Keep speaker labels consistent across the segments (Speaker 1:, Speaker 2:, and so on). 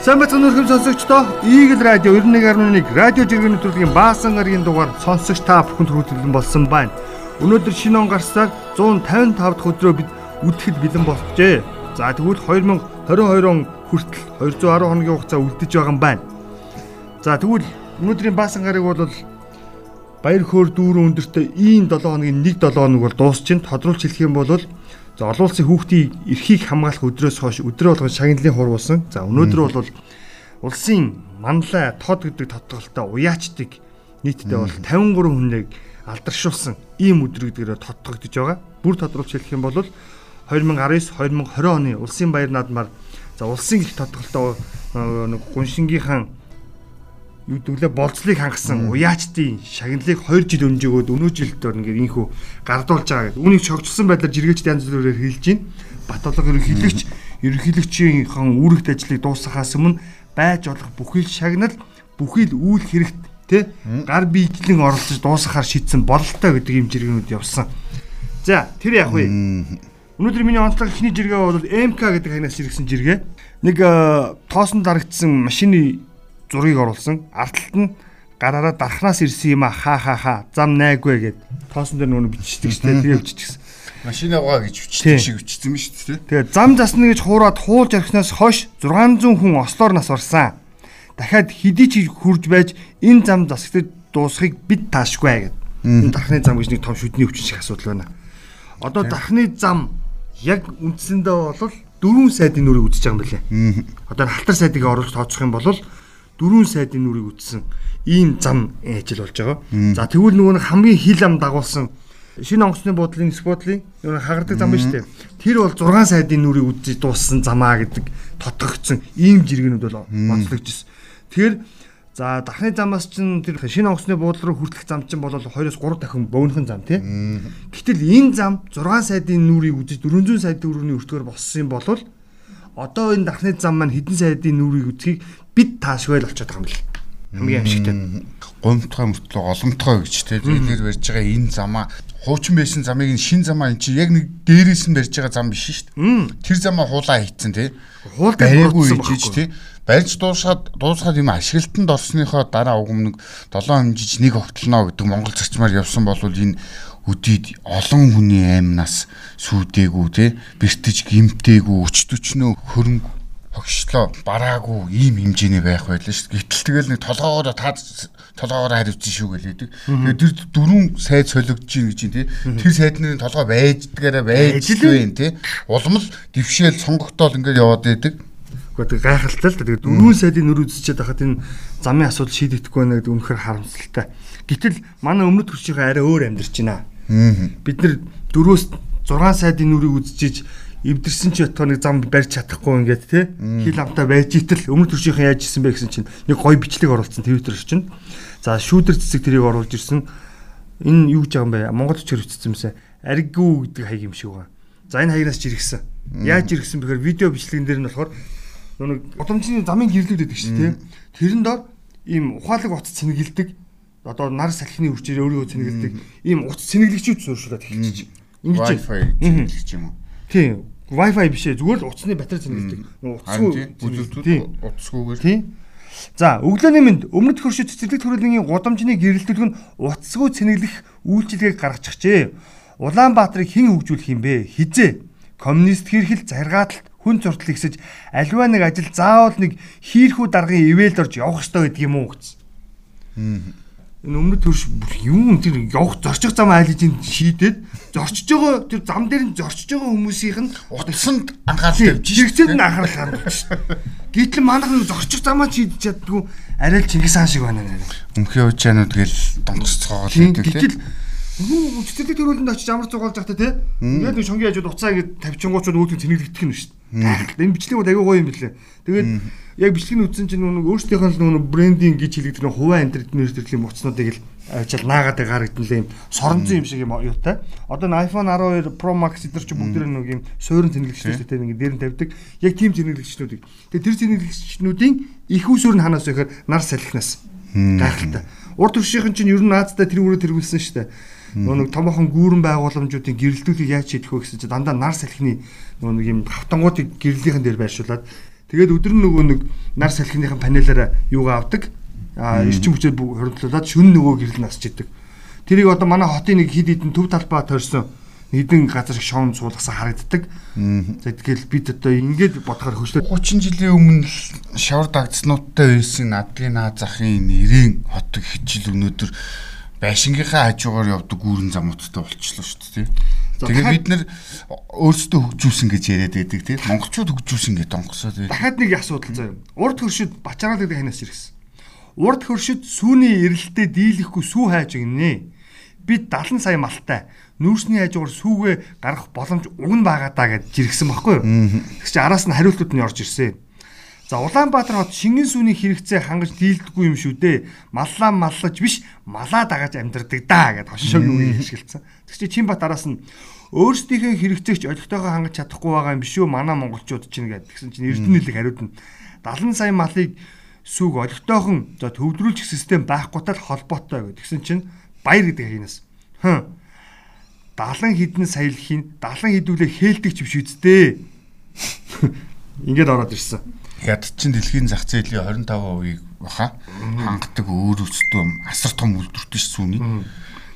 Speaker 1: Сайн бацхан өрхөм сонсогчдоо Eagle Radio 91.1 радио жиргэн нэвтрүүлгийн баасан гарагийн дугаар сонсогч та бүхэнд хүргэлэн болсон байна. Өнөөдөр шинэ он гарсаар 155 дахь өдрөө бид үдэхэд бэлэн болжээ. За тэгвэл 2022 он хүртэл 210 хоногийн хугацаа үлдэж байгаа юм байна. За тэгвэл өнөөдрийн баасан гараг бол баяр хөөр дүүрэн өндөртөө ийм 7 хоногийн 1 7 хоног бол дуусчин тодруулж хэлэх юм бол За олон улсын хүүхдийн эрхийг хамгаалах өдрөөс хойш өдрөө болгон шагналын хуруусан. За өнөөдөр бол улсын манлай тод гэдэг тодголтой уяачдаг нийтдээ бол 53 хүнийг алдаршуулсан ийм өдөр гэдгээр тодтогдож байгаа. Бүр тодруулж хэлэх юм бол 2019 2020 оны улсын баяр наадмаар за улсын их тодголтой нэг гуншингийнхан гэвэл болцлыг хангасан уяачдын шагналыг 2 жил өнжөөгөөд өнөө жилдээр ингээд инхүү гардуулж байгаа гэдэг. Үүнийг чогцсон байдлаар жиргээчд янз бүрээр хэлж байна. Батолог ерөнхийлөгч ерөнхийлөгчийн үүрэгт ажлыг дуусгахаас өмнө байж болох бүхэл шагнал бүхэл үйл хэрэгт тэ гар биедлэн оролцож дуусгахаар шийдсэн бололтой гэдэг юм жиргэнүүд явсан. За тэр яг вэ. Өнөөдөр миний онцлог ихний жиргээ бол МК гэдэг хагнаас ирсэн жиргээ. Нэг э, тоосон дарагдсан машины зургийг оруулсан. Ард талд нь гараараа дархнаас ирсэн юм а ха ха ха зам найгвэ гэд тоосон дээр нөгөө бичдэг шүү дээ. Тэгээ биччихсэн.
Speaker 2: Машинаагаа гэж бичдэг шиг юм шүү дээ.
Speaker 1: Тэгээ зам засна гэж хуураад хуулж архинаас хойш 600 хүн ослоор нас орсон. Дахиад хэдий ч хурж байж энэ зам засагтад дуусахыг бид таашгүй гэд. Энэ дархны зам гэж нэг том шүдний өвчин шиг асуудал байна. Одоо дархны зам яг үндсэндээ бол дөрвөн сайдын нүрийг үзэж байгаа юм байна. Одоо халтар сайдыг оруулж тооцох юм бол дөрвөн сайдын нүрийг үтсэн ийм зам ажил болж байгаа. За тэгвэл нөгөө нэг хамгийн хил ам дагуулсан шинэ онгоцны буудлын эсэх буудлын нөгөө хагардаг зам ба штэ. Тэр бол 6 сайдын нүрийг үдэж дууссан замаа гэдэг тодгогдсон ийм жиргэнүүд бол онцлогдсон. Тэгэхээр за дахны замаас чинь тэр шинэ онгоцны буудлын руу хүртэх зам чинь бол 2-оос 3 дахин бөөнхөн зам тий. Гэтэл энэ зам 6 сайдын нүрийг үдэж 400 сайдын өрөөний өртгөр болсон юм бол одоо энэ дахны зам маань хэдэн сайдын нүрийг үдхийг бид таашгүй л болчиход байгаа юм л. Хамгийн амжигтай
Speaker 2: гомтгой мөртлөө олонтгой гэж те. Дээр барьж байгаа энэ замаа хуучин байсан замыг нь шин замаа эн чи яг нэг дээрээс нь барьж байгаа зам биш шүү дээ. Тэр замаа хуулаа хийцэн те.
Speaker 1: Хуулаагүй
Speaker 2: хийж те. Барьж дуусгаад дуусгаад юм ашиглалтанд орсныхоо дараа уг өмнө 7 хэмжиж нэг огтлно гэдэг монгол зарчмаар явсан бол энэ үдийд олон хүний аймнаас сүйдээгүү те. Бэртэж гимтээгүү өчтөчнөө хөрөнгө хогшлоо бараагүй ийм хэмжээний байх байлаа шүү. Гэтэл тэгэл нэг толгоогоор та толгоогоор харивчсан шүү гэлээдэг. Тэгээд тэр дөрвөн сайд солигдож чинь гэж тий. Тэр сайдны толгой байждгаараа байж л байна тий. Улмал дэвшээл сонгогдоол ингээд яваад байдаг.
Speaker 1: Гэхдээ гайхалтай л да. Тэгээд дөрвөн сайдын нөр үзчихэд хахад энэ замын асуудал шийдэгдэхгүй байна гэдэг үнэхээр харамсалтай. Гэтэл манай өмнөд төрчийнхээ арай өөр амьдарч байна. Бид нар дөрвөөс 6 сайдын нүрийг үзчихэж эвдэрсэн ч ятгаа нэг зам барьж чадахгүй ингээд те. Хил амтаа байж итэл өмнө төршийнхэн яаж исэн бэ гэсэн чинь нэг гоё бичлэг оруулсан твиттер чинь. За шүүдэр цэцэг тэрийг оруулж ирсэн. Энэ юу гэж байгаа юм бэ? Монгол төчөр үтцсэн юмсаа ариггүй гэдэг хаяг юм шиг байгаа. За энэ хаягнаас ч иргсэн яаж иргсэн бэхээр видео бичлэгэн дээр нь болохоор нэг удамжны замын гэрлүүд байдаг шүү те. Тэрэн дор ийм ухаалаг утас цэнгэлдэг одоо нар салхины үрчээр өөрийгөө цэнгэлдэг ийм утас цэнгэлэгчүүд сууршуулад эхэлчих.
Speaker 2: Ингэж Wi-Fi цэнгэлэгч юм уу?
Speaker 1: Тийм. Wi-Fi биш ээ. Зүгээр л утасны батарей зэнгэлдэг.
Speaker 2: Утасгүй утасгүйгээр.
Speaker 1: Тийм. За, өглөөний мэнд өмнөд хөршид цэцэрлэг төрөлгийн гудамжны гэрэлтэлг нь утасгүй цэнэглэх үйлчилгээг гаргачихжээ. Улаанбаатарыг хэн хөгжүүлэх юм бэ? Хизээ. Коммунист хэрхэл заргааталт хүн зуртал ихсэж альва нэг ажил заавал нэг хийрхүү даргын ивэлд орж явах ёстой гэдэг юм уу гэсэн энэ өмнөд төрш юм тэр явах зорчих зам айлж ин шийдээд зорчиж байгаа тэр зам дээр нь зорчиж байгаа хүмүүсийнх нь
Speaker 2: утсанд анхаарал тавьж
Speaker 1: жиргэцэд нь анхаарал хандуулж Гэтэл манайх нь зорчих замаа шийдэж чаддгүй арай л Чингис хаан шиг байна нэ.
Speaker 2: Өмхий уучаанууд гээл донгоцоогоо
Speaker 1: хийдэг тийм. Хүү үчтэлэг төрүүлэнд очиж амар зугаалж захта тий. Ингээд нэг шонгийн хажууд уцаа ингэ тавьчингуучууд үүдэн цэнэглэгдэх нь шүү дээ. Энэ бичлэг аягүй гоё юм билээ. Тэгээд яг бичлэгийг үтсэн чинь нэг өөрсдийнх нь нэг брендинг гэж хэлэгдэх нэг хуваа интернет төрлийн муцнуудыг л ажил наагаад харагдсан л юм соронзон юм шиг юм юутай. Одоо н iPhone 12 Pro Max эдэр чи бүгд нэг юм суурин цэнэглэгчтэй нэг дээр нь тавьдаг. Яг тийм цэнэглэгчнүүдийг. Тэгээд тэр цэнэглэгчнүүдийн их усүр нь ханаас байхаар нар салхинаас гайхалтай. Урд төршийнхэн чинь ер нь наадтай тэр үрээ тэргүүлсэн шүү дээ Нөгөө нэг томоохон гүүрэн байгууламжуудын гэрэлтүүлгийг яаж хийх вэ гэсэн чинь дандаа нар салхины нөгөө нэг юм хавтангуудыг гэрлийнхэн дээр байршуулад тэгээд өдөр нь нөгөө нэг нар салхиныхан панелаараа юугаа авдаг. А эрчим хүчээр хоригдлуулад шүн нөгөө гэрэл насч идэг. Тэрийг одоо манай хотын нэг хид хідэн төв талбай тойрсон нэгэн газар шиг шоон суулгасан харагддаг. За тэгэхээр бид одоо ингэж бодохоор хөшлөө
Speaker 2: 30 жилийн өмнө шавар дагдснуудтай байсан Адгийн наа захын нэрийн хот хичил өнөөдөр байшингийнхаа хажуугаар явдаг гүүрэн замуудтай болчихлоо шүү дээ. Тэгээ бид нэр өөрсдөө хөгжүүлсэн гэж яриад байдаг тийм монголчууд хөгжүүлсэн гэж донгосоо тийм.
Speaker 1: Дахиад нэг асуудал заяа. Урд хөршид бачараал гэдэг ханаас ирсэн. Урд хөршид сүүний эрэлтээ дийлэхгүй сүү хайж гинэ. Бид 70 сая малтай нүүрсний хажуугаар сүүгээ гарах боломж уг нь байгаа даа гэж жиргсэн байхгүй юу. Тэг чи араас нь хариултууд нь орж ирсэн. За Улаанбаатар хот шингэн сүний хэрэгцээ хангаж дийлдэггүй юм шүү дээ. Маллаа маллаж биш, малаа дагаж амьдрдаг даа гэд хошоог юу хэлшгэлцэн. Тэг чи Чинбат араас нь өөрсдийнхээ хэрэгцээгч олигтойгоо хангаж чадахгүй байгаа юм биш үү? Манай монголчууд чинь гэд тэгсэн чинь Эрдэнэлэг хариуд нь 70 сая малыг сүг олигтойхон за төвлөрүүлчих систем байхгүй тал холбоотой гэд тэгсэн чинь баяр гэдэг хийнээс. Хм 70 хэдэн саялхийн 70 хэдүүлээ хээлдэг ч биш үсттэй. Ингээд ороод ирсэн.
Speaker 2: Яд чин дэлхийн зах зээлийн 25%-ийг баха хангадаг өөр өстөө асар том үйлдвэртэй сүүний.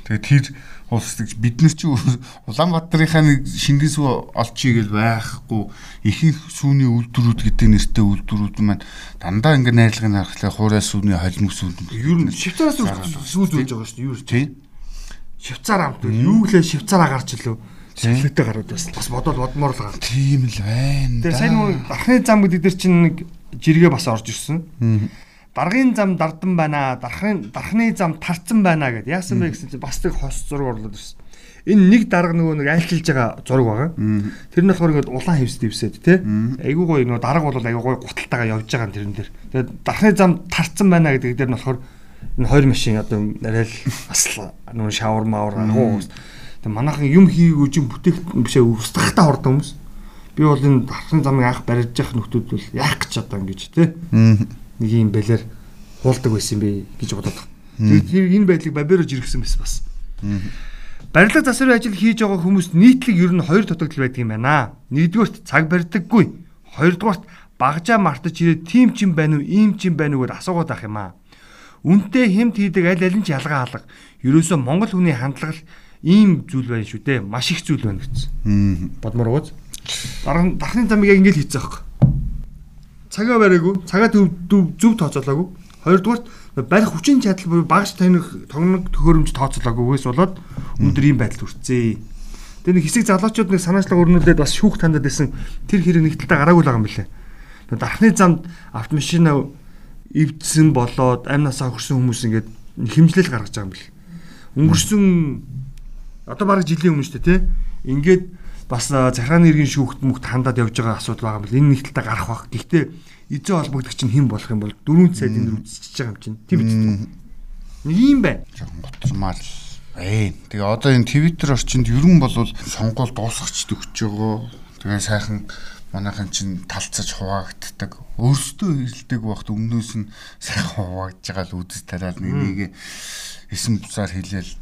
Speaker 2: Тэгээ тэр улс бид нар чи Улаанбаатарынхаа нэг шингэн сүү олчий гэл байхгүй ихэнх сүүний үйлдвэрүүд гэдэг нэртэй үйлдвэрүүд маань дандаа ингэ найрлагын харахлаа хуурай сүүний холимог сүүнд.
Speaker 1: Ер нь Швейцараас сүү зүүж байгаа шүү дээ. Юу тийм Швейцар амт юу гэлээ Швейцараа гарч илүү. Швейцартай гарууд бас бас бодоод бодмоор л гар.
Speaker 2: Тийм л байна.
Speaker 1: Тэгээ сайн нэг дархны зам гэдэг дээр чинь нэг жиргээ бас орж ирсэн. Даргын зам дардан байна. Дархны дархны зам тарцсан байна гэд. Яасан бэ гэсэн чинь бас нэг хос зураг орлоод ирсэн. Энэ нэг дарга нөгөө нэг айлчилж байгаа зураг байгаа. Тэр нь болохоор ингээд улаан хевс дэвсэд тий. Айгуу гоё нөгөө дарга бол айгуу гоё гуталтайгаа явж байгаа юм тэрэн дээр. Тэгээд дархны зам тарцсан байна гэдэг дээр нь болохоор энэ хоёр машин одоо арай л бас нүүн шавар мавар агуу. Тэг манайхан юм хийгээгүй чинь бүтээх бишээ устгахтаа хордог хүмүүс. Би бол энэ дархан замыг анх барьж явах нөхдүүд бол яах гэж одоо ингэж тий. Нэг юм бэлэр хуулдаг байсан би гэж бодоод. Тэр энэ байдлыг баберож иргэсэн байсан бас. Барилга засварын ажил хийж байгаа хүмүүс нийтлэг ер нь хоёр дутагдал байдаг юм байна. Нэгдүгээрт цаг барьдаггүй. Хоёрдугаарт багжаа мартаж ирээд тим чин байна уу, ийм чин байна уу гэдээ асуугаад байх юм аа. Үнтэй хэмт хийдэг аль аль нь ч ялгаа алга. Ерөөсөө Монгол хүний хандлага ийм зүйл байна шүү дээ. Маш их зүйл байна гэсэн. Бодмор ууз. Дархан дархны замыг яг ингэж хийцээ аахгүй. Цагаа бариагүй, цагаа төв зөв тооцоолоогүй. Хоёрдугаарт барих хүчин чадал багш таних тогног төхөөрөмж тооцоолоогүйгээс болоод өнөөдөр ийм байдал хүрцээ. Тэгээ нэг хэсэг залуучууд нэг санаачлага өрнүүлээд бас шүүх тандад байсан тэр хэрэг нэг талдаа гараагүй л байгаа юм билээ. Дархны замд автомашина эвдсэн болоод амнасаа хөрсөн хүмүүс ингээд хэмжлэл гаргаж байгаа юм бэл. Өнгөрсөн одоо бараг жилийн өмнө шүү дээ тий. Ингээд бас захааны иргэн шүүхт мөхт хандаад явж байгаа асуудал байгаа юм бэл. Энэ нэг талдаа гарах бах. Гэхдээ эзэн холбогдох чинь хэн болох юм бол дөрөв сайд энэ үзчихэж байгаа юм чинь. Тийм биз. Нэг юм байна.
Speaker 2: Готрмаар л ээ. Тэгээ одоо энэ Twitter орчинд ерөн бол сонгуул дуусгахч төгсөж байгаа. Тэгээ сайхан манайхан чинь талцаж хуваагддаг. Өөрсдөө ирэлдэг багт өмнөөс нь сайхан хуваагдж байгаа л үдэс тариал нэг нэг эсэм бусаар хэлээл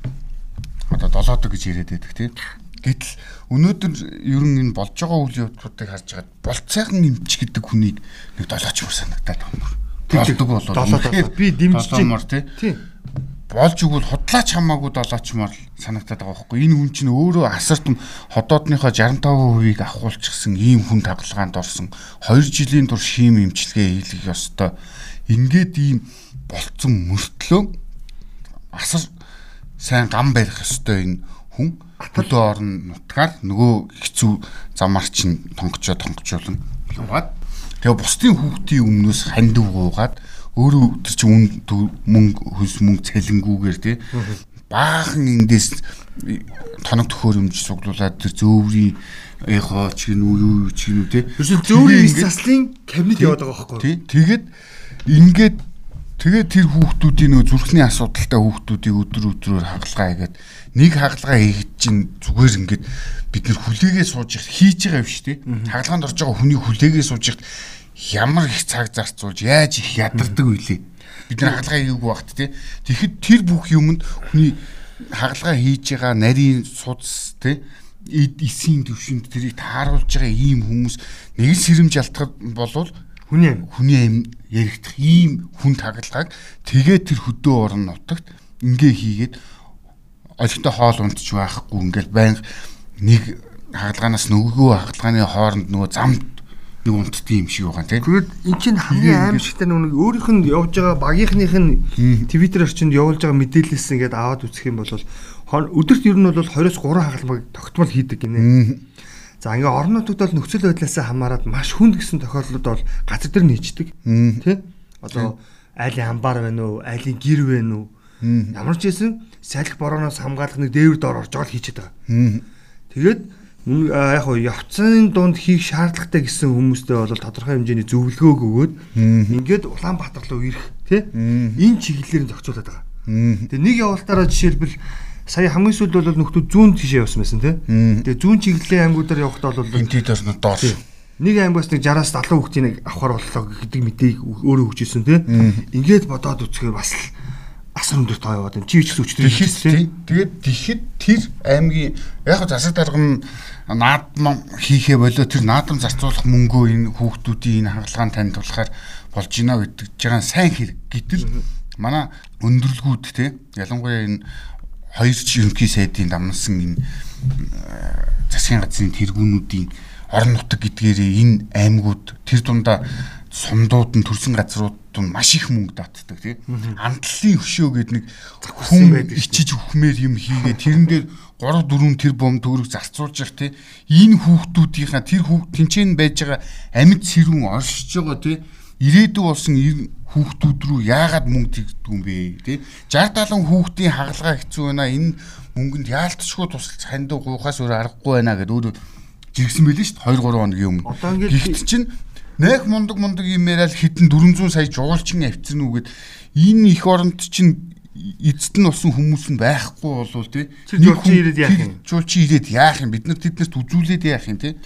Speaker 2: одоо долоодог гэж яриад байдаг тийм. Гэтэл өнөөдөр ер нь энэ болж байгаа үйл явдлуудыг харж байгаад болцоохон эмч гэдэг хүнийг нэг долооч мөр санагдаад байна. Болдог болоо.
Speaker 1: Би дэмжиж
Speaker 2: байна тийм болж игэл худлаач хамаагүй долоочмоор санагтаад байгаа байхгүй энэ хүн чинь өөрөө асар том ходоодныхоо 65%-ийг авахулчихсан ийм хүн таглагаанд орсон 2 жилийн турш шим имчилгээ хийлгэх ёстой ингээд ийм болцсон мөртлөө асар сайн гам барих ёстой энэ хүн. Хөдөө орон нутгаар нөгөө хэцүү замаар чинь тонгочоо тонгочоолон яваад тэгээ бусдын хүүхдийн өмнөөс хандив гуугаад өөрөө тэр чи үн мөнгө хөлс мөнгө цалингүүгээр тий баахан эндээс тоног төхөөрөмж суглуулад тэр зөөврийн эхо ч гин үү юу ч гин үү тий.
Speaker 1: Зөөврийн заслын кабинет яваад байгаа байхгүй?
Speaker 2: тий. Тэгээд ингээд тэгээд тэр хүүхдүүдийн нөө зүрхний асуудалтай хүүхдүүдийг өдөр өдрөөр хагалгаа хийгээд нэг хагалгаа хийхэд чинь зүгээр ингээд бид нар хүлээгээ сууж хийж байгаа юм шүү тий хагалгаанд орж байгаа хүний хүлээгээ сууж ямар их цаг зарцуулж яаж их ядардаг үйлээ бид нар хаалгаа хийгээгүй багт тий. Тэгэхэд тэр бүх юмд хүний хагалгаа хийж байгаа нарийн те эд эсийн төвшөнд тэрийг тааруулж байгаа ийм хүмүүс нэг сэрэмж алтгад болвол
Speaker 1: Хүний
Speaker 2: хүний яригдах ийм хүн тагалгааг тэгээ тэр хөдөө орон нутагт ингээ хийгээд олигтой хоол унтж байхгүй ингээл байнга нэг хагалгаанаас нөгөөгөө хагалгааны хооронд нөгөө замд нэг унтдсан юм шиг байгаа тийм.
Speaker 1: Тэгэд эн чинь хамгийн аимшигтай нэг өөрийнх нь явж байгаа багийнхных нь Twitter орчинд явуулж байгаа мэдээлэлс ингээд аваад үзэх юм бол өдөрт ер нь бол 20-оос 3 хагалмаг тогтмол хийдэг гинэ. За ингээ орон нутагт бол нөхцөл байдлаас хамаарат маш хүнд гэсэн тохиолдлууд бол газар дээр нийцдэг. Тэ? Одоо айлын амбар байна уу, айлын гэр байна уу? Ямар ч байсан салхи борооноос хамгаалах нэг дээвэр доор орж байгаа л хийчихэд байгаа. Тэгээд яг хоо явцын дунд хийх шаардлагатай гэсэн хүмүүстэй бол тодорхой хэмжээний зөвлөгөөг өгөөд ингээд Улаанбаатар руу ирэх тий энэ чиглэлээр нь зохицуулаад байгаа. Тэгээ нэг явалтаараа жишээлбэл сая хамгийн сүүлд бол нөхдүүд зүүн тишээ явсан байсан тий. Тэгээ зүүн чиглэлийн аймагуудаар явахдаа бол
Speaker 2: Энтэд орно доор.
Speaker 1: тий, нэг аймагаас нэг 60-аас 70 хүүхдийн нэг авахар боллоо гэдэг мэдээг өөрөө өгчээсэн тий. Ингээд бодоод үзэхээр бас л асар өндөр тоо яваад байна. Чи ч гэсэн өчтөр
Speaker 2: Тэгэхэд тий. Тэгээд тэгэхэд тэр аймгийн яг хөө засаг дарга нь наадам хийхээ болоо тэр наадам зарцуулах мөнгөө энэ хүүхдүүдийн энэ хагалгаанд танд тулахаар болж гинэ гэдэг жагаан сайн хэрэг гэтэл манай өндөрлгүүд тий ялангуяа энэ хоёр ч ерөнхий сайдын дамнасан энэ э, засгийн газрын тэргүүнүүдийн орон нутаг гэдгээрээ энэ аймагуд тэр дундаа сумдууд нь төрсэн газрууд нь маш их мөнгө татдаг тий. Амтлалын хөшөө гэдэг нэг хүн ичиж өхмээр юм хийгээ тэрэн дээр 3 4 тэр бом төгрөг зарцуулж явах тий. Энэ хүүхдүүдийнхаа тэр хүүхд тэнцэн байж байгаа амьд сэрүүн оршиж байгаа тий. Ирээдүй болсон хүүхдүүд рүү яагаад мөнгө тэгдэг юм бэ тий. 60 70 хүүхдийн хагалгаа хэцүү байна. Энэ мөнгөнд яалтчгүй тусалж хандив гуйхаас өөр аргагүй байна гэдээ өөрөө жиргсэн байлээ шүү дээ 2 3 хоногийн өмнө. Гэхдээ чинь нэг мундаг мундаг юм яриад хитэн 400 сая жуулчин авцсан үгээд энэ их оронд чинь эцэд нь болсон хүмүүс нь байхгүй болвол тий
Speaker 1: жуулчин ирээд яах юм?
Speaker 2: жуулчин ирээд яах юм бид нар тэднэрт үзүүлээд яах юм тий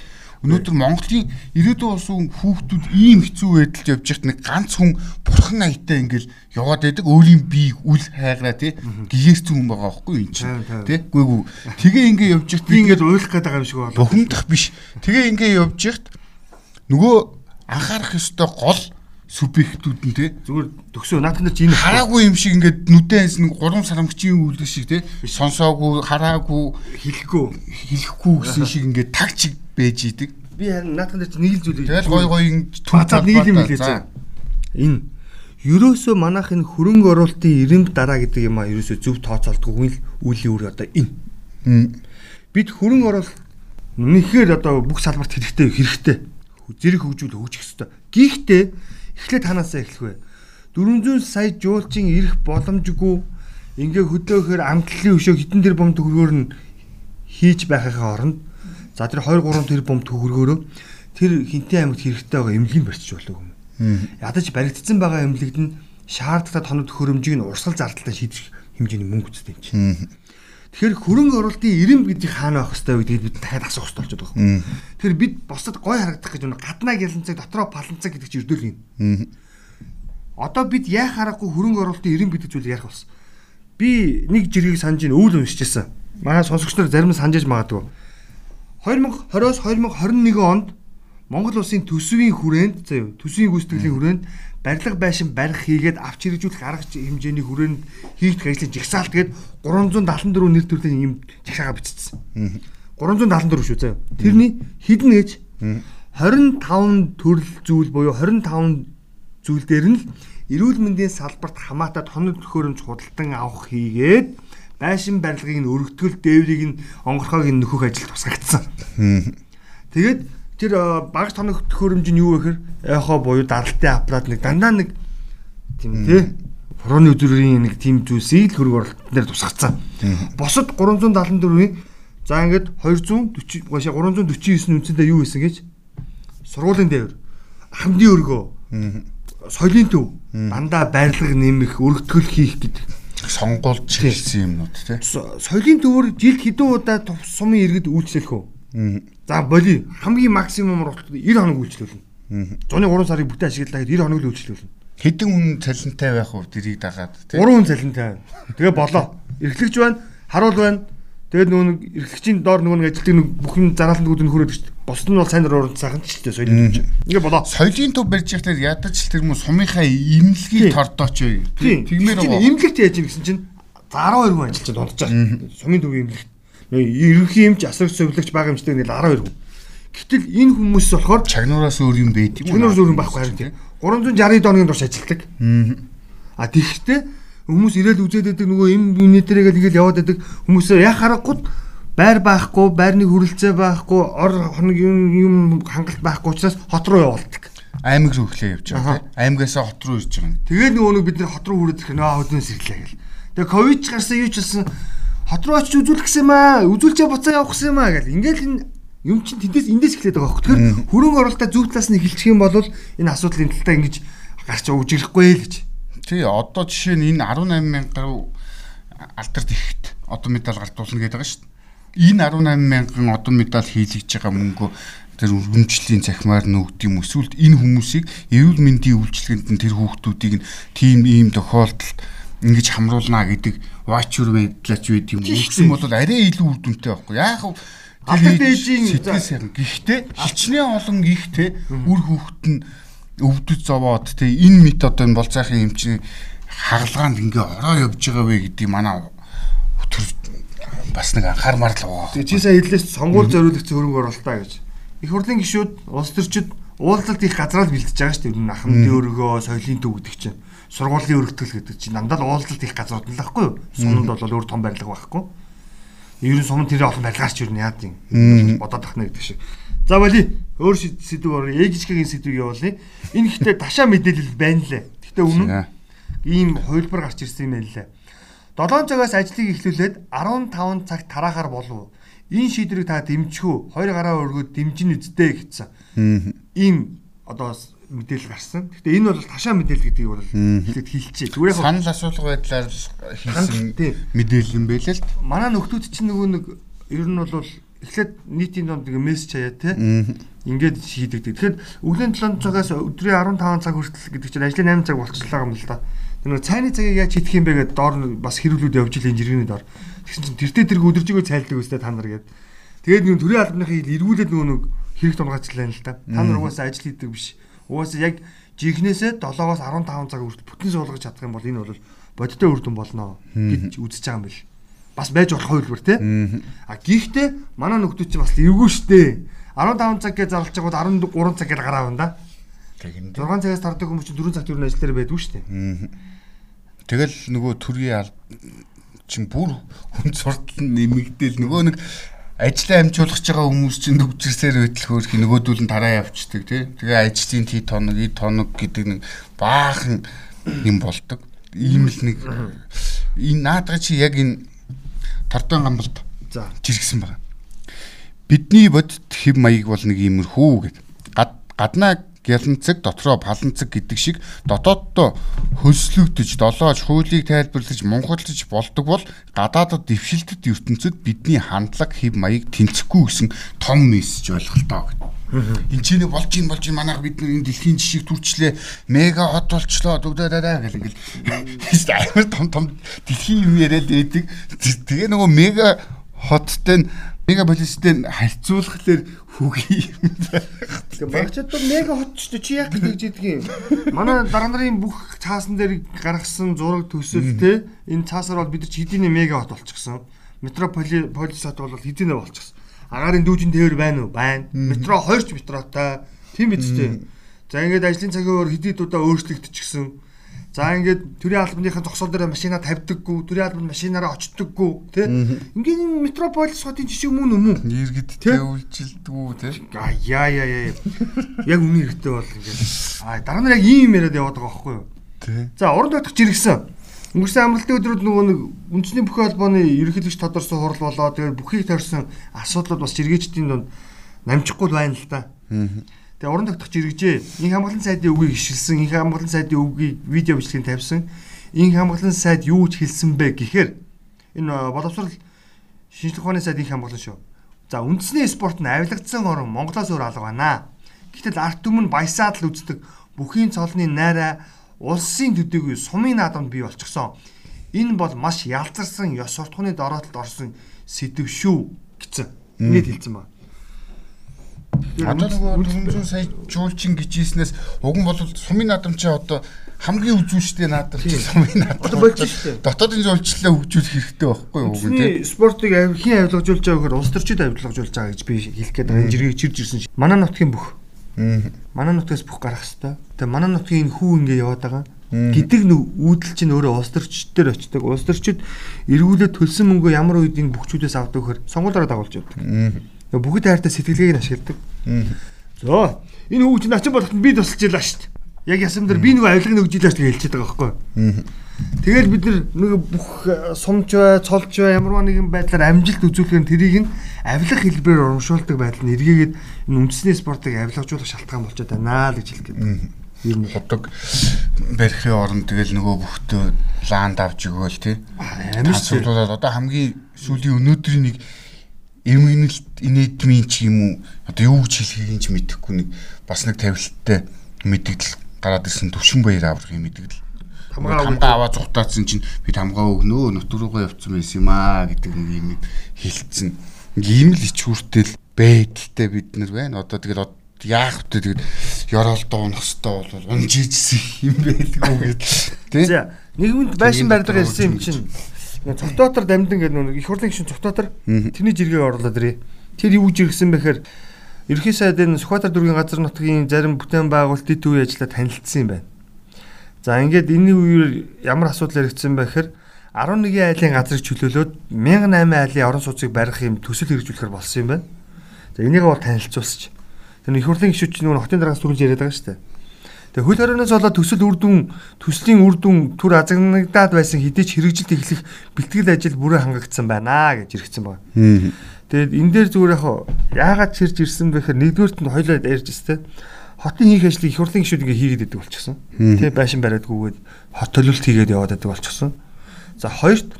Speaker 2: өнөөдөр Монголын ирээдүйн болсон хүүхдүүд ийм хэцүү байдалд явж байхад нэг ганц хүн бурхан аятай ингээл яваад байдаг. Өөрийн биеийг үл хайграа тий. Гигээссэн хүн байгаа байхгүй юм чинь тий. Гүйгүй тэгээ ингээ явж байхад
Speaker 1: би ингээд уйлах гээд байгаа юм шиг болоо.
Speaker 2: бухимдах биш. Тэгээ ингээ явж яхад нөгөө анхаарах ёстой гол субъектүүд нь те
Speaker 1: Зүгээр төгсөө. Наад нар чинь энэ
Speaker 2: хараагүй юм шиг ингээд нүдэнс нэг гурван сарамгчийн үйлдэл шиг те сонсоогүй хараагүй
Speaker 1: хэлэхгүй.
Speaker 2: хэлэхгүй гэсэн шиг ингээд тагчиг байж идэг.
Speaker 1: Би харин наад нар чинь нэг л зүйл
Speaker 2: Тэгэл гой гой
Speaker 1: Бацаад нэг юм хэлээ. Энэ ерөөсөө манайх энэ хөрөнгө оруулалтын ирэмб дараа гэдэг юм а ерөөсөө зөв тооцоолдгүй л үлийн үр одоо энэ. Бид хөрөнгө оруулалт үнэхээр одоо бүх салбарт хэрэгтэй хэрэгтэй. Зэрэг хөгжүүл хөгжих ёстой. Гэхдээ эхлээд танаасаа эхлэх вэ? 400 сая жуулчин ирэх боломжгүй ингээ хөдөөхөр амтлалын өшөө хитэн тэр бом төгрөгөөр нь хийж байхаа оронд за тэр 2 3 тэр бом төгрөгөөрөө тэр хинтээ аймагт хэрэгтэй байгаа эмнэлгийг барьчих болов юм. Ядаж баригдсан байгаа эмнэлэгд нь шаардлагатай тоног төхөөрөмжийг нь урсгал зардалтай шийдэх хэмжээний мөнгө үздэг юм чинь. Тэгэхээр хөрөнгө оруулалтын ирэмб гэдэг хаана байх хэвээр гэдгийг бид дахиад асуух хэрэгтэй болчиход байгаа юм. Тэгэхээр бид бусдад гой харагдах гэж өнө гаднаа гяланцаг дотроо паланцаг гэдэг чинь өрдөөл юм. Одоо бид яах аргагүй хөрөнгө оруулалтын ирэмб гэдэг зүйлийг ярих болсон. Би нэг жиргийг санаж ийн өвөл уншижсэн. Манай сонсогч нар зарим санаж магадгүй. 2020-оос 2021 онд Монгол улсын төсвийн хүрээнд юу төсвийн гүйцэтгэлийн хүрээнд барилга байшин барих хийгээд авч хэрэгжүүлэх арга хэмжээний хүрээнд хийгдэх ажлын жигсаалт гээд 374 нэр төрлийн юм жагсаага бичсэн. 374 шүү юу. Тэрний хідэн гэж 25 төрөл зүйл буюу 25 зүйл дээр нь л эрүүл мэндийн салбарт хамаатай тоног төхөөрөмж худалдан авах хийгээд байшин барилгыг нь өргөтгөл дээврийг нь онгорхойг нь нөхөх ажил тусгагдсан. Тэгээд тэр багц тоног төхөөрөмж нь юу вэ гэхээр яхаа буюу даралтын аппарат нэг дандаа нэг тийм тий Фороны өдрийн нэг тийм зүйлсийг л хөрөг оролтноор тусгацсан. Босод 374-ийн за ингээд 240 гоошаа 349 үнцэндээ юу хийсэн гэж? Сургуулийн дээвэр. Хамдын өргөө. Соёлын төв. Дандаа байрлал нэмэх өргөтгөл хийх гэдэг
Speaker 2: сонгуулж хэлсэн юмнууд.
Speaker 1: Со- соёлын төвөр жилд хэдэн удаа сумын иргэд үйлчлэх үү? За боли хамгийн максимум 90 хоног үйлчлүүлнэ. Зуны 3 сарыг бүтэн ашиглалаа гэхэд 90 хоног л үйлчлүүлнэ.
Speaker 2: Хэдэн хүн цалинтай байх вэ дэрийг дагаад те.
Speaker 1: 3 хүн цалинтай. Тэгээ болоо. Эрхлэгч байна. Харуул байна. Тэгээд нөгөө нэг эрхлэгчийн доор нөгөө нэг ажилтдаг нэг бүх юм зараалтнууд нь хүрээд гэж. Босд нь бол сайн дураар цагаан ч гэдэг соёлын төв. Ингээ болоо.
Speaker 2: Соёлын төв барьж байхдаа ядаж л тэр хүмүүс сумынхаа имлэгийг тордооч вэ.
Speaker 1: Тэгмээр имлэгт яаж юм гэсэн чинь 12 хүн ажиллаж дунджаа. Сумын төвийн имлэгт. Ерөнхий эмч асар зөвлөгч бага эмчтэй нэг 12 хүн. Гэтэл энэ хүмүүс болохоор
Speaker 2: чагнуураас өөр юм байт юм.
Speaker 1: Чагнуураас өөр юм байхгүй харин тийм. 360 дооны турш ажилладаг. А тэгэхдээ хүмүүс ирээл үзээд байдаг нөгөө им юнитэрээ гэл ингээл яваад байдаг хүмүүсээ яг харахгүй байр байхгүй, байрны хүрэлцээ байхгүй, ор хоног юм хангалт байхгүй учраас хот руу явуулдаг.
Speaker 2: Аймаг руу өглөө явж байгаа тийм. Аймагаас хот руу ирж байгаа.
Speaker 1: Тэгээд нөгөө нэг бид нэр хот руу хүрээд ирэх нөө хөдөөс ирлээ гэл. Тэгээд ковид ч гарсан юу ч болсон хот руу очиж үзүүлэх гэсэн юм аа. Үзүүлчээ буцаа явах гэсэн юм аа гэл. Ингээл энэ юм чинь тэндээс эндээс эхлээд байгаа хөх. Тэгэхээр хөрөнгө оруулалтаа зөв талаас нь эхэлчих юм бол энэ асуудлын талтай ингэж гарч өгжирэхгүй л гэж.
Speaker 2: Тий, одоо жишээ нь энэ 18 мянга гаруй алдарт ихт одон медаль гартуулна гэдэг байгаа шүү дээ. Энэ 18 мянган одон медаль хийлгэж байгаа мөнгө тэр өргөмжлийн цахимаар нөгд юм эсвэл энэ хүмүүсийг эрүүл мэндийн үйлчилгээнд нь тэр хүүхдүүдийг нь тийм ийм тохиолдолд ингэж хамруулна гэдэг вачур байдлаач байд юм. Үүсэн бол арай илүү үр дүнтэй байхгүй. Яг
Speaker 1: алдарт ээжийн
Speaker 2: сэтгэл сайхан. Гэхдээ хичнээн олон ихтэй үр хүүхэд нь өвдөж зовоод тий энэ методын бол цаахын эмчийн хагалгаанд ингээ ороо явж байгаа вэ гэдгийг манай бас нэг анхаармаар л байгаа.
Speaker 1: Тэгээ чи сая хэллээс сонгуул зориулах хөрөнгө оруулалтаа гэж. Их хурлын гишүүд улс төрчид уулзалт их газраар бэлдэж байгаа шүү дээ. Ер нь ахмадын өргөө, соёлын төв гэдэг чинь сургуулийн өргөтгөл гэдэг чинь дандаа л уулзалт их газрууд нь л байхгүй юу? Суманд бол өөр том барилга байхгүй. Ер нь суманд тэрээ олон барилгаарч ер нь яад юм. Бодоод тахна гэдэг шиг. За боли өөр сэдв ор ээжичгийн сэдвийг явуулъя. Энэ ихтэй ташаа мэдээлэл байна лээ. Гэхдээ өмнө ийм хувилбар гарч ирсэн юм байна лээ. 7 цагаас ажлыг эхлүүлээд 15 цаг тараахаар болов. Энэ шийдвэрийг та дэмжих үү? Хоёр гараа өргөд дэмжин үздэй гэсэн. Ийм одоо мэдээлэл гарсан. Гэхдээ энэ бол ташаа мэдээлэл гэдгийг бол хэлээд хэлчихэ.
Speaker 2: Зүгээр яг санал асуулга байдлаар хийсэн мэдээлэл юм байлээ л.
Speaker 1: Манай нөхдүүд чинь нөгөө нэг ер нь бол эхлээд нийтийн донд нэг мессеж хаяа те. Ингээд шийдэгдэг. Тэгэхээр өглөөний 7 цагаас өдрийн 15 цаг хүртэл гэдэг чинь ажлын 8 цаг болчихлоо юм л да. Тэр нэг цайны цагийг яаж хийх юм бэ гэдээ доор бас хэрүүлүүд явж илийн жиргэний доор. Тэгсэн чинь тэртээ тэрг өдөржигөө цайлдаг өстэй та нар гээд. Тэгээд нэг төрийн албаныхыг эргүүлээд нөгөө нэг хэрэг тунгаацлаа л да. Та нар угаасаа ажил хийдэг биш. Угаасаа яг жихнээсээ 7-оос 15 цаг хүртэл бүтэн суулгаж чадах юм бол энэ бол бодиттой үр дүн болно гэж үзэж байгаа юм бэл бас байж болох хувилбар тий. А гэхдээ манай нөхдүүд чинь бас эвгүй штэ. 15 цаг гэж зарлж байгаа бол 13 цаг гэж гараа байна да.
Speaker 2: Тэгин.
Speaker 1: 6 цагаас тардаг хүмүүс чинь 4 цаг төрний ажил дээр байдгүй штэ.
Speaker 2: Тэгэл нөгөө төргийн чинь бүр хүн суртал нэмэгдээл нөгөө нэг ажлаа амжуулах байгаа хүмүүс чинь төвчрсээр хөөх нөгөөдүүл нь тараа явцдаг тий. Тэгээ ажлын тий тоног, и тоног гэдэг нэг баахан юм болдог. Ийм л нэг энэ наадга чи яг энэ Тардын гамбалд
Speaker 1: за
Speaker 2: жиргсэн байна. Бидний бодит хэв маяг бол нэг иймэрхүү гэд. Гаднаа гяланцэг дотроо паланцэг гэдэг шиг дотооддоо хөлслөгдөж долоож хуулийг тайлбарлаж мунхалж болдог бол гадаадад дэвшилтэд ертөнцид бидний хандлага хэв маяг тэнцэхгүй гэсэн том мессеж ойлголтоо гэдэг. Энд чинь болж ийн болж ийн манайх бид энэ дэлхийн жишийг түрчлээ мега хот болчлоо дүгдээрээ гэл ингээл амар том том дэлхийн юм яриад байдаг. Тэгээ нөгөө мега хоттой мегаполистэй харьцуулахлаар хөгийн юм.
Speaker 1: Тэгээ багчад бол мега хот ч чи яг гэж хэлдэг юм. Манай дараа нарын бүх цаасан дээр гаргасан зураг төсөл те энэ цаасаар бол бид нар ч хэдийнэ мега хот болчихсон. Метрополис хот бол хэдийнэ болчихсон агаарын дүүжин тээвэр байна уу? Байна. Метро хоёрч метротой. Тийм биз дээ. За ингээд ажлын цагийн өөр хэдий удаа өөрчлөгдчихсэн. За ингээд төрийн албаныхын зогсоол дээр машина тавьдаггүй, төрийн албанд машинаараа очдоггүй, тий? Ингээд метрополис хотын жишээ мөн юм уу?
Speaker 2: Иргэдтэй үйлчилдэггүй, тий?
Speaker 1: А яа яа яа. Яг үнэн хэрэгтэй бол ингээд. А дараа нь яг ийм яриад яваад байгаа байхгүй юу?
Speaker 2: Тий.
Speaker 1: За уран тогтох жиргсэн. Өнгөрсөн амралтын өдрүүд нөгөө нэг үндэсний бүхэн холбооны ерөнхийлөгч тодорсон хурал болоо тэгээд бүхийг тойрсон асуудлууд бас жиргээчдийн донд намжихгүй байна л та. Тэгээ уран тогтох жиргэжээ. Инх хамгаалалтын сайдын үгийг ишгэлсэн, инх хамгаалалтын сайдын үгийг видео бичлэгийг тавьсан. Инх хамгаалалтын сайд юу ч хэлсэн бэ гэхээр энэ боловсрал шинжлэх ухааны сайд инх хамгаалсан шүү. За үндэсний спорт нь авилгацсан орн Монголоос өөр алга байна. Гэтэл арт түмэн баясаад л үздэг бүхийн цолны найраа улсын төдийгүй сумын наадамд бий болчихсон. Энэ бол маш ялзарсан ёс суртахууны дороотолд орсон сэдв шүү гэсэн. Ингээд хэлсэн байна.
Speaker 2: Одоо нөгөө 400 сая жуулчин гэж ийснээс уг нь бол сумын наадамчаа одоо хамгийн үзүүлжтэй наадамч сумын наадам.
Speaker 1: Болж штэ.
Speaker 2: Дотоодын жуулчлалаа хөгжүүлэх хэрэгтэй байхгүй юу уг нь
Speaker 1: тий. Спортыг хин авилгажуулж байгаа гэхээр улс төрчид авилгажуулж байгаа гэж би хэлэх гээд байгаа. Энэ жиргэг чирж ирсэн шин. Манай нутгийн бүх. Манай нутгаас бүх гарах хэвээр. Тэгээ манай нутгийн энэ хүү ингээ яваад байгаа гэдэг нэг үүдэл чинь өөрөө улс төрчдөр очдог. Улс төрчид эргүүлээд төлсөн мөнгөө ямар үед энэ бүхчүүдээс авдаг вөхөр сонгуулаараа дагуулж явдаг. Бүгд хайртай сэтгэлгээг нь ашигладаг. За энэ хүү чинь начин болоход би тусалж ялаа шүү дээ. Яг ясам дээр би нөгөө авилгын өгж илээ шүү хэлчихэж байгаа байхгүй. Тэгэл бид нэг бүх сумч бай, цолж бай ямар нэгэн байдлаар амжилт үзүүлэхээр тэрийг нь авилга хэлбэрээр урамшуулдаг байдал нь эргээгээд энэ үндэсний спортыг авилгажуулах шалтгаан болчиход байна л гэж хэлэх гээд
Speaker 2: ер нь ходог барихын оронд тэгэл нөгөө бүхтөө лаанд авч өгөөл тий. Амар суулаад одоо хамгийн сүүлийн өнөөдрийн нэг эмгэнэлт инэдмийн ч юм уу одоо юу гэж хэлхийг ч мэдэхгүй нэг бас нэг тавилттай мэддэл гараад ирсэн төвшин баяр аврагын мэддэл. Хамгаа аваа зугатаадсан чинь би хамгаа өгнөө нутг руугаа явцсан байсан юм аа гэдэг нэг юм хэлсэн. Ийм л ичүүртэл байдалтай бид нар байна. Одоо тэгэл яах вэ тэгээд ёроолдоо унах хэвээр бол унжижсэн юм байлгүй гэд тий.
Speaker 1: За нийгэмд байшин барьдаг хэлсэн юм чинь цогтоотор дамжин гэдэг нэг их хурлын гишүүн цогтоотор тэрний жиргээ оруулаад ирээ. Тэр юу жиргсэн бэхээр ерхий сайдын Сүхбаатар дүүргийн газар нутгийн зарим бүтээн байгуулалт дэд үе ажилла танилцсан юм байна. За ингээд энэ үеэр ямар асуудал яригдсан бэ гэхээр 11 айлын газрыг чөлөөлөөд 1008 айлын орон сууцыг барих юм төсөл хэрэгжүүлэхээр болсон юм байна. За энийг бол танилцуулсч Тэр их хурлын гишүүд чинь нөгөө хотын дараагаас түрүүлж яриад байгаа шүү дээ. Тэгээ хөл хорионоос болоод төсөл үр дүн төслийн үр дүн түр азагнагдаад байсан хэдий ч хэрэгжилт эхлэх бэлтгэл ажил бүрээ хангагдсан байна гэж иргэсэн байна. Тэгээд энэ дээр зүгээр яг яагаад чирж ирсэн бэ гэхээр нэгдүгээрт нь хоёлоо ярьж өстэй хотын хийх ажлыг их хурлын гишүүд ингээ хийгээд идэг болчихсон. Тэ байшин бариадгүйгээд хот төлөлт хийгээд яваад байдаг болчихсон. За хоёрт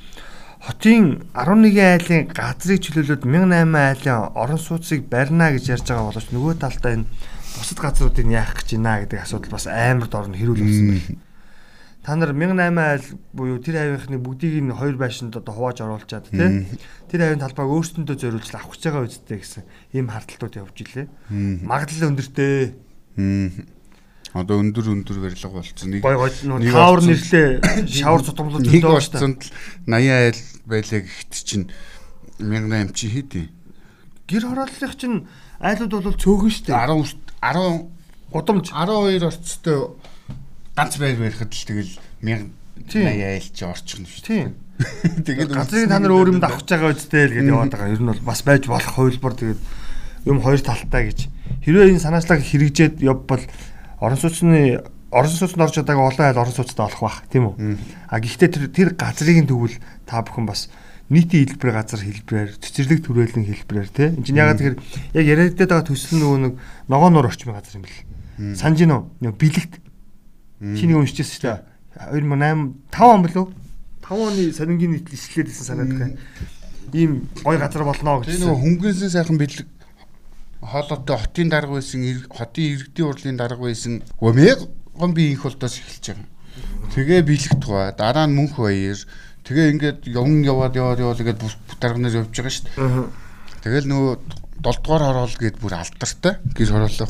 Speaker 1: хотын 11 айлын газрыг чөлөөлөд 1008 айлын орон сууцыг барина гэж ярьж байгаа боловч нөгөө талдаа энэ бусад газруудыг яах гэж байна гэдэг асуудал бас амар дорн хэрүүлсэн байна. Та нар 1008 айл буюу тэр хавийнхны бүгдийг нь хоёр байшинд одоо хувааж оруулчаад тий тэр хавийн талбайг өөрсөндөө зориулж авах гэж байгаа үсттэй гэсэн ийм харталтууд явж илээ. Магадлал өндөртэй.
Speaker 2: Одоо өндөр өндөр барилга болцсон.
Speaker 1: Нэг гой гой таавар нэрлээ шавар цутгамлууд
Speaker 2: зөндөө болцсон 80 айл байлаа гэхэд чинь 1008 чи хийдэ.
Speaker 1: Гэр хорооллынх чинь айлууд бол цөөхөн штэ.
Speaker 2: 10 10
Speaker 1: гудамж
Speaker 2: 12 орцтой ганц байр барихад л тэгэл 1080 айл чи орчихно шүү.
Speaker 1: Тийм. Тэгээд газрыг та нар өөр юмд авах гэж байгаа үстэй л гэдээ яваад байгаа. Ер нь бол бас байж болох хувилбар тэгээд юм хоёр талтай гэж. Хэрвээ энэ санаачлаг хэрэгжээд явбал орон сууцны орон сууцнд орж чадаагүй олон айл орон сууцтай олох бах тийм үү. А гэхдээ тэр тэр газрыг тэгвэл та бүхэн бас нийтийн хэлбэр газар хэлбэрээр цэцэрлэг төрөлн хэлбэрээр тий. Энд чинь ягаад тэгэхээр яг яриад байгаа төсөл нөгөө нэг ногоон нуур орчмын газар юм бэл. Санж гинөө бэлэгт чиний уншижсэн шүү дээ. 2008 5 он билүү? 5 оны сонингийн нийтлэл ишлээд исэн санаад байна. Ийм гой газар болно гэж.
Speaker 2: Нөгөө хөнгөнсөн сайхан бэлэг хоолойтой хотын дарга байсан хотын иргэдийн урлын дарга байсан гомег гом би инх болдоос эхэлж байгаа. Тэгээ бэлэг тугаа дараа нь мөнх баяр тэгээ ингээд явн яваад яваад яваад ингээд бүх дарга нар явж байгаа шүү дээ. Тэгэл нөгөө 7 дугаар хороол гээд бүр алдартай гэр хороолоо.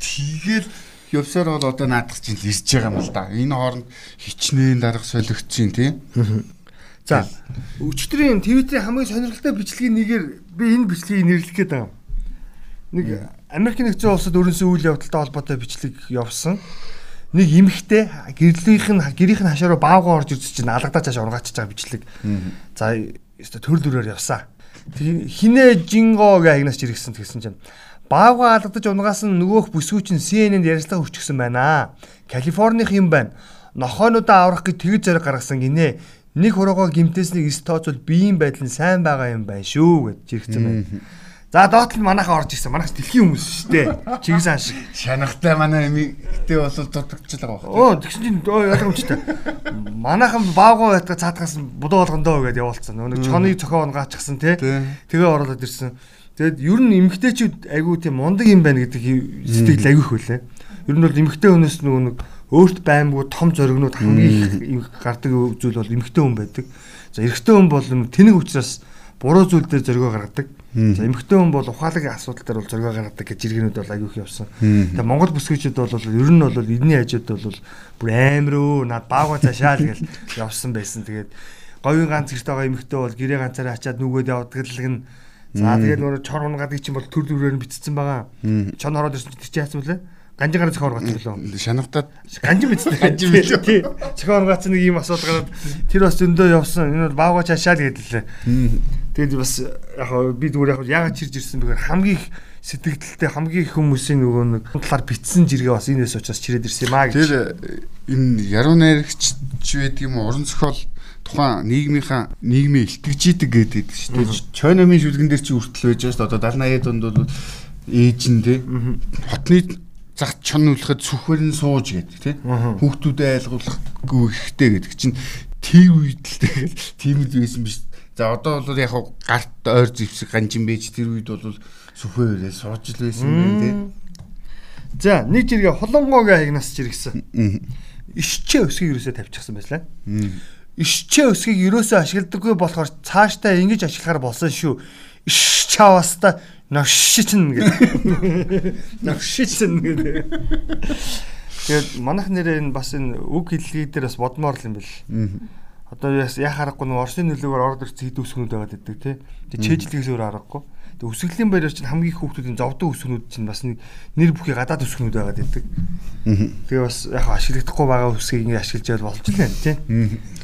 Speaker 2: Тэгэл явсаар бол одоо наадах чинь ирж байгаа юм л да. Энэ хооронд хичнээн дарга солигдсон тий.
Speaker 1: За өчтөрийн Твиттерийн хамгийн сонирхолтой бичлэгийн нэгээр би энэ бичлэгийг нэрлэх гээд байгаа. Нэг Америк нэгдсэн улсад өрнөсөн үйл явдалтай холбоотой бичлэг явсан. Нэг эмхтэй гэрлийнх нь гэрийнх нь хашаараа баавгаа орж ирж чинь алгадаж хаш ургаачж байгаа бичлэг. За өстө төр дүрээр явсан. Хинэ жинго гэх агнаас иргэсэн гэсэн чинь баавгаа алгадаж унгаас нь нөгөөх бүсгүй чинь CNN-д ярилцлага өчгсөн байна. Калифорних юм байна. Нохойнуудаа аврах гэж тэгж зориг гаргасан гинэ нэг хуруугаа гимтээснийг эс тооцвол биеийн байдал нь сайн байгаа юм байна шүү гэж жиргсэн байна. За доот нь манайхаа орж ирсэн. Манайх дэлхийн хүмүүс шүү дээ. Чигээс хааш.
Speaker 2: Шанахтай манай эмигтэй бол дутагдчихл байгаа
Speaker 1: байна. Оо тэгсэн чинь ойлгомжтой. Манайхан баагаа байтга цаатгаас будуу болгондоо гэдээ явуулсан. Нөгөө чоныг цохоо унгаачихсан тий. Тэгээ оруулаад ирсэн. Тэгэд ер нь эмгтээчүүд айгүй тийм мундаг юм байна гэдэг сэтгэл айгүй хөлээ. Ер нь бол эмгтээ хүнээс нөгөө нэг өөрт баймгүй том зоригнууд хамгийн их гардаг зүйл бол эмэгтэй хүн байдаг. За эрэгтэй хүн бол тэнэг учраас буруу зүйл дээр зоригоо гаргадаг. За эмэгтэй хүн бол ухаалаг асуудал дээр бол зоригоо гаргадаг гэж жиргэнүүд бол аягүй их явсан. Тэгээ Монгол бүсгүйчүүд бол ер нь бол эдний хажууд бол бүр амар өө над баагаа цаашаа л гэж явсан байсан. Тэгээд говийн ганц гэрт байгаа эмэгтэй бол гэрээ ганцаараа ачаад нүгөөд явдаг л гэн. За тэгээд нөгөө чор унгадаг чинь бол төр төрөөр нь битцсэн байгаа. Чон ороод ирсэн чинь чи яасан блэ? Ганжигаар билүү?
Speaker 2: Шанавтаад
Speaker 1: ганжин биз дээ.
Speaker 2: Ганжин билүү?
Speaker 1: Тий. Зохион оргоц нэг ийм асуудал гараад тэр бас өндөө явсан. Энэ бол баага чашаал гэдэлээ. Тэгээд бас яг би зүгээр яг яагаад чирж ирсэн бэхээр хамгийн их сэтгэлдэлтэй хамгийн их хүмүүсийн нөгөө нэг талаар битсэн жиргээ бас энэс учраас чирээд ирсэн юм аа гэж.
Speaker 2: Тэр энэ яруу найрагч байдаг юм уран зохиол тухайн нийгмийнхаа нийгмийн илтгэжийдэг гэдэг шүү дээ. Чойномын шүлгэн дээр чи үртэл байж шүү дээ. Одоо 70 80 донд бол ээж нь те хотны зах чон үлэхэд сүхвэр нь сууж гэдэг тий. Хүүхдүүдэд айлгуулахгүй ихтэй гэдэг чинь тэр үед л тэгэл тийм л байсан биш. За одоо бол яг гарт ойр зэвсэг ганжин байж тэр үед бол сүхвэрээ сууж л байсан юм тий.
Speaker 1: За нэг жиргээ холонгогийн хаягнаас жиргсэн. Ишчээ өсгийг юусоо тавьчихсан байлаа. Ишчээ өсгийг юусоо ашигладаггүй болохоор цаашдаа ингэж ашиглахаар болсон шүү. Иш чаваста Навшичэн гэдэг. Навшичэн гэдэг. Тэгээд манайх нэрээ энэ бас энэ үг хэллэгээ дээр бас бодмоор л юм бэл. Одоо яа харахгүй нэг Орсын нөлөөгөөр ороод ирсэн хэд үсгнүүд байгаад байдаг тий. Тэгээд чэйжлэгээс өөр харахгүй. Тэгээд үсгэлийн баяраар чинь хамгийн их хүүхдүүдийн зовдон үсгнүүд чинь бас нэр бүхий гадаад үсгнүүд байгаад байдаг. Тэгээ бас яг ашиглагдахгүй байгаа үсгийг ингэ ашиглаж болж байна тий.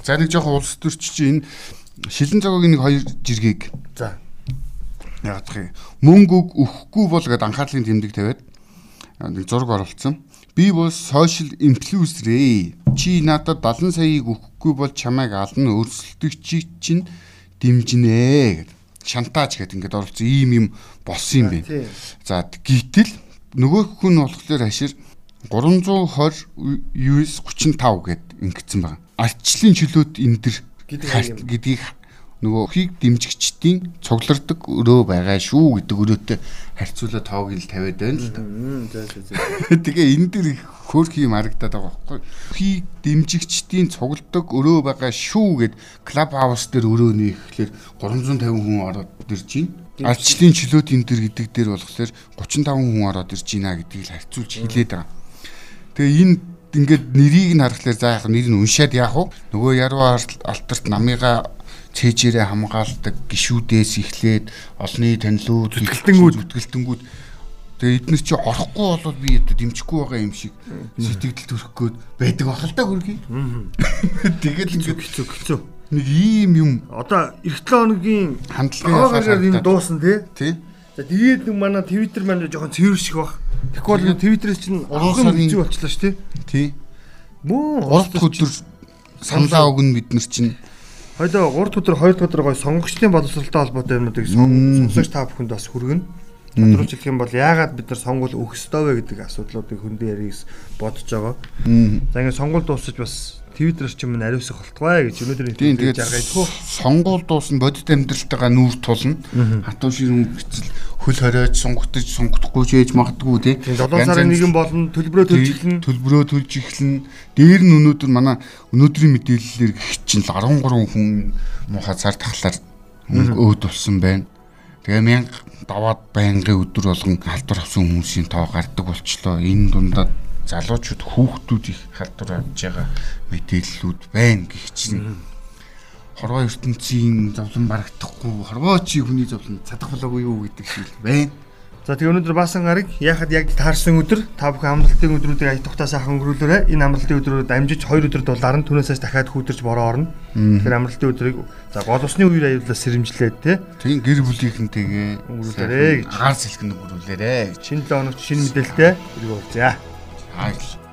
Speaker 2: За нэг жоохон улс төрч чинь энэ шилэн цагаагийн нэг хоёр жиргэг.
Speaker 1: За
Speaker 2: яах юм мөнгөг өгөхгүй бол гэд анхаарлын тэмдэг тавиад нэг зураг оруулсан. Би бол сошиал инфлюенсер ээ. Чи надад 70 саяыг өгөхгүй бол чамайг ална өрсөлдөгчийг чинь дэмжинэ гэд. Шантаж гэд ингээд оруулсан ийм юм болсон юм бэ. За гítэл нөгөө хүн болохоор хашир 320 US 35 гэд ингэсэн байгаа. Ардчлалын чөлөөт энэ төр гэдгийг нөгөө хийг дэмжигчдийн цуглардаг өрөө байгаа шүү гэдэг өрөөтэй харьцуулаад тоог л тавиад байна л да. Тэгээ энэ дэр хөөх юм харагдаад байгаа байхгүй. Хийг дэмжигчдийн цугладаг өрөө байгаа шүү гэд клуб хаус дээр өрөөний ихлээр 350 хүн ороод ирж байна. Ардчлалын чөлөөт энэ төр гэдэг дээр болохоор 35 хүн ороод ирж байна гэдгийг л харьцуулж хэлээд байгаа. Тэгээ энэ ингээд нэрийг нь харахаар за яг нэр нь уншаад яах вэ? Нөгөө яруу алтарт намыгаа цээжээрээ хамгаалдаг гişүүдээс эхлээд олны танилуд
Speaker 1: зүтгэлтэнгүүд
Speaker 2: зүтгэлтэнгүүд тэгээ эднэр чи орохгүй болоод би одоо дэмжихгүй байгаа юм шиг сэтгэл төрөх гээд байдаг бахал та хөргий. Тэгэл
Speaker 1: ингээд хэцүү хэцүү.
Speaker 2: Нэг ийм юм
Speaker 1: одоо эх 7 хоногийн
Speaker 2: хандлагаар
Speaker 1: энэ дуусан тий.
Speaker 2: Тий.
Speaker 1: За тэгээд нэг манай Twitter маань жоохон цэвэр шиг баг. Тэгэхгүй бол Twitter-ээс чинь уран хэцүү болчихлоо ш тий.
Speaker 2: Тий.
Speaker 1: Мөн
Speaker 2: 3 өдөр саналаа өгнө бид нар чинь
Speaker 1: Хоёлоо 3 дахь өдөр 2 дахь өдөр гоё сонгогчдын боловсролтой холбоотой юмнуудыг сонсогч та бүхэнд бас хүргэнэ. Тодорхойлж хэлэх юм бол яагаад бид нар сонгуул ёстой вэ гэдэг асуудлуудыг хөндөө ярих бодож байгаа. За ингээд сонгуул дуусаж бас Твиттер ч юм ариусах болтугай гэж өнөөдөр
Speaker 2: тийм тэгээд жаргайдгүй. Сонгуул дуусна бодит амьдралтайгаа нүүр тулна. Хатуу ширүүн хэцэл хөл хориож сунгатж сунгахгүй ч ээж магадгүй
Speaker 1: тийм 7 сарын нэгэн болно төлбөрөө төлж эхэлнэ.
Speaker 2: Төлбөрөө төлж эхэлнэ. Дээр нь өнөөдөр манай өнөөдрийн мэдээллээр гэх чинь 13 хүн муухай цар тахлаар өөд болсон байна. Тэгээ мянга даваад байнгын өдөр болгон халдвар авсан хүмүүсийн тоо гардаг болчлоо. Энэ дундаа залуучууд хүүхдүүд их халдвар авж байгаа мэдээллүүд байна гэх чинь хорвоо ертөнцийн зовлон барагдахгүй хорвоо чи хүний зовлон цадах болоогүй юу гэдэг шиг байна.
Speaker 1: За тэгээ өнөөдөр баасан гараг яхад яг таарсан өдөр та бүхэн амралтын өдрүүдийг ая тухтаа сайхан өнгөрүүлээрэй. Энэ амралтын өдрүүд амжиж 2 өдөр дулаар нь түүнээс дахиад хүүтэрч бороо орно. Тэгэхээр амралтын өдрийг за гол усны үеэр аюулаас сэрэмжлээд те.
Speaker 2: Тийм гэр бүлийнхэнтэйгээ
Speaker 1: өнгөрүүлээрэй гэж.
Speaker 2: Агаар сэлгэн өнгөрүүлээрэй.
Speaker 1: Шинэ 7 хоногт шинэ мэдээлэлтэй болцъя.
Speaker 2: Хайр.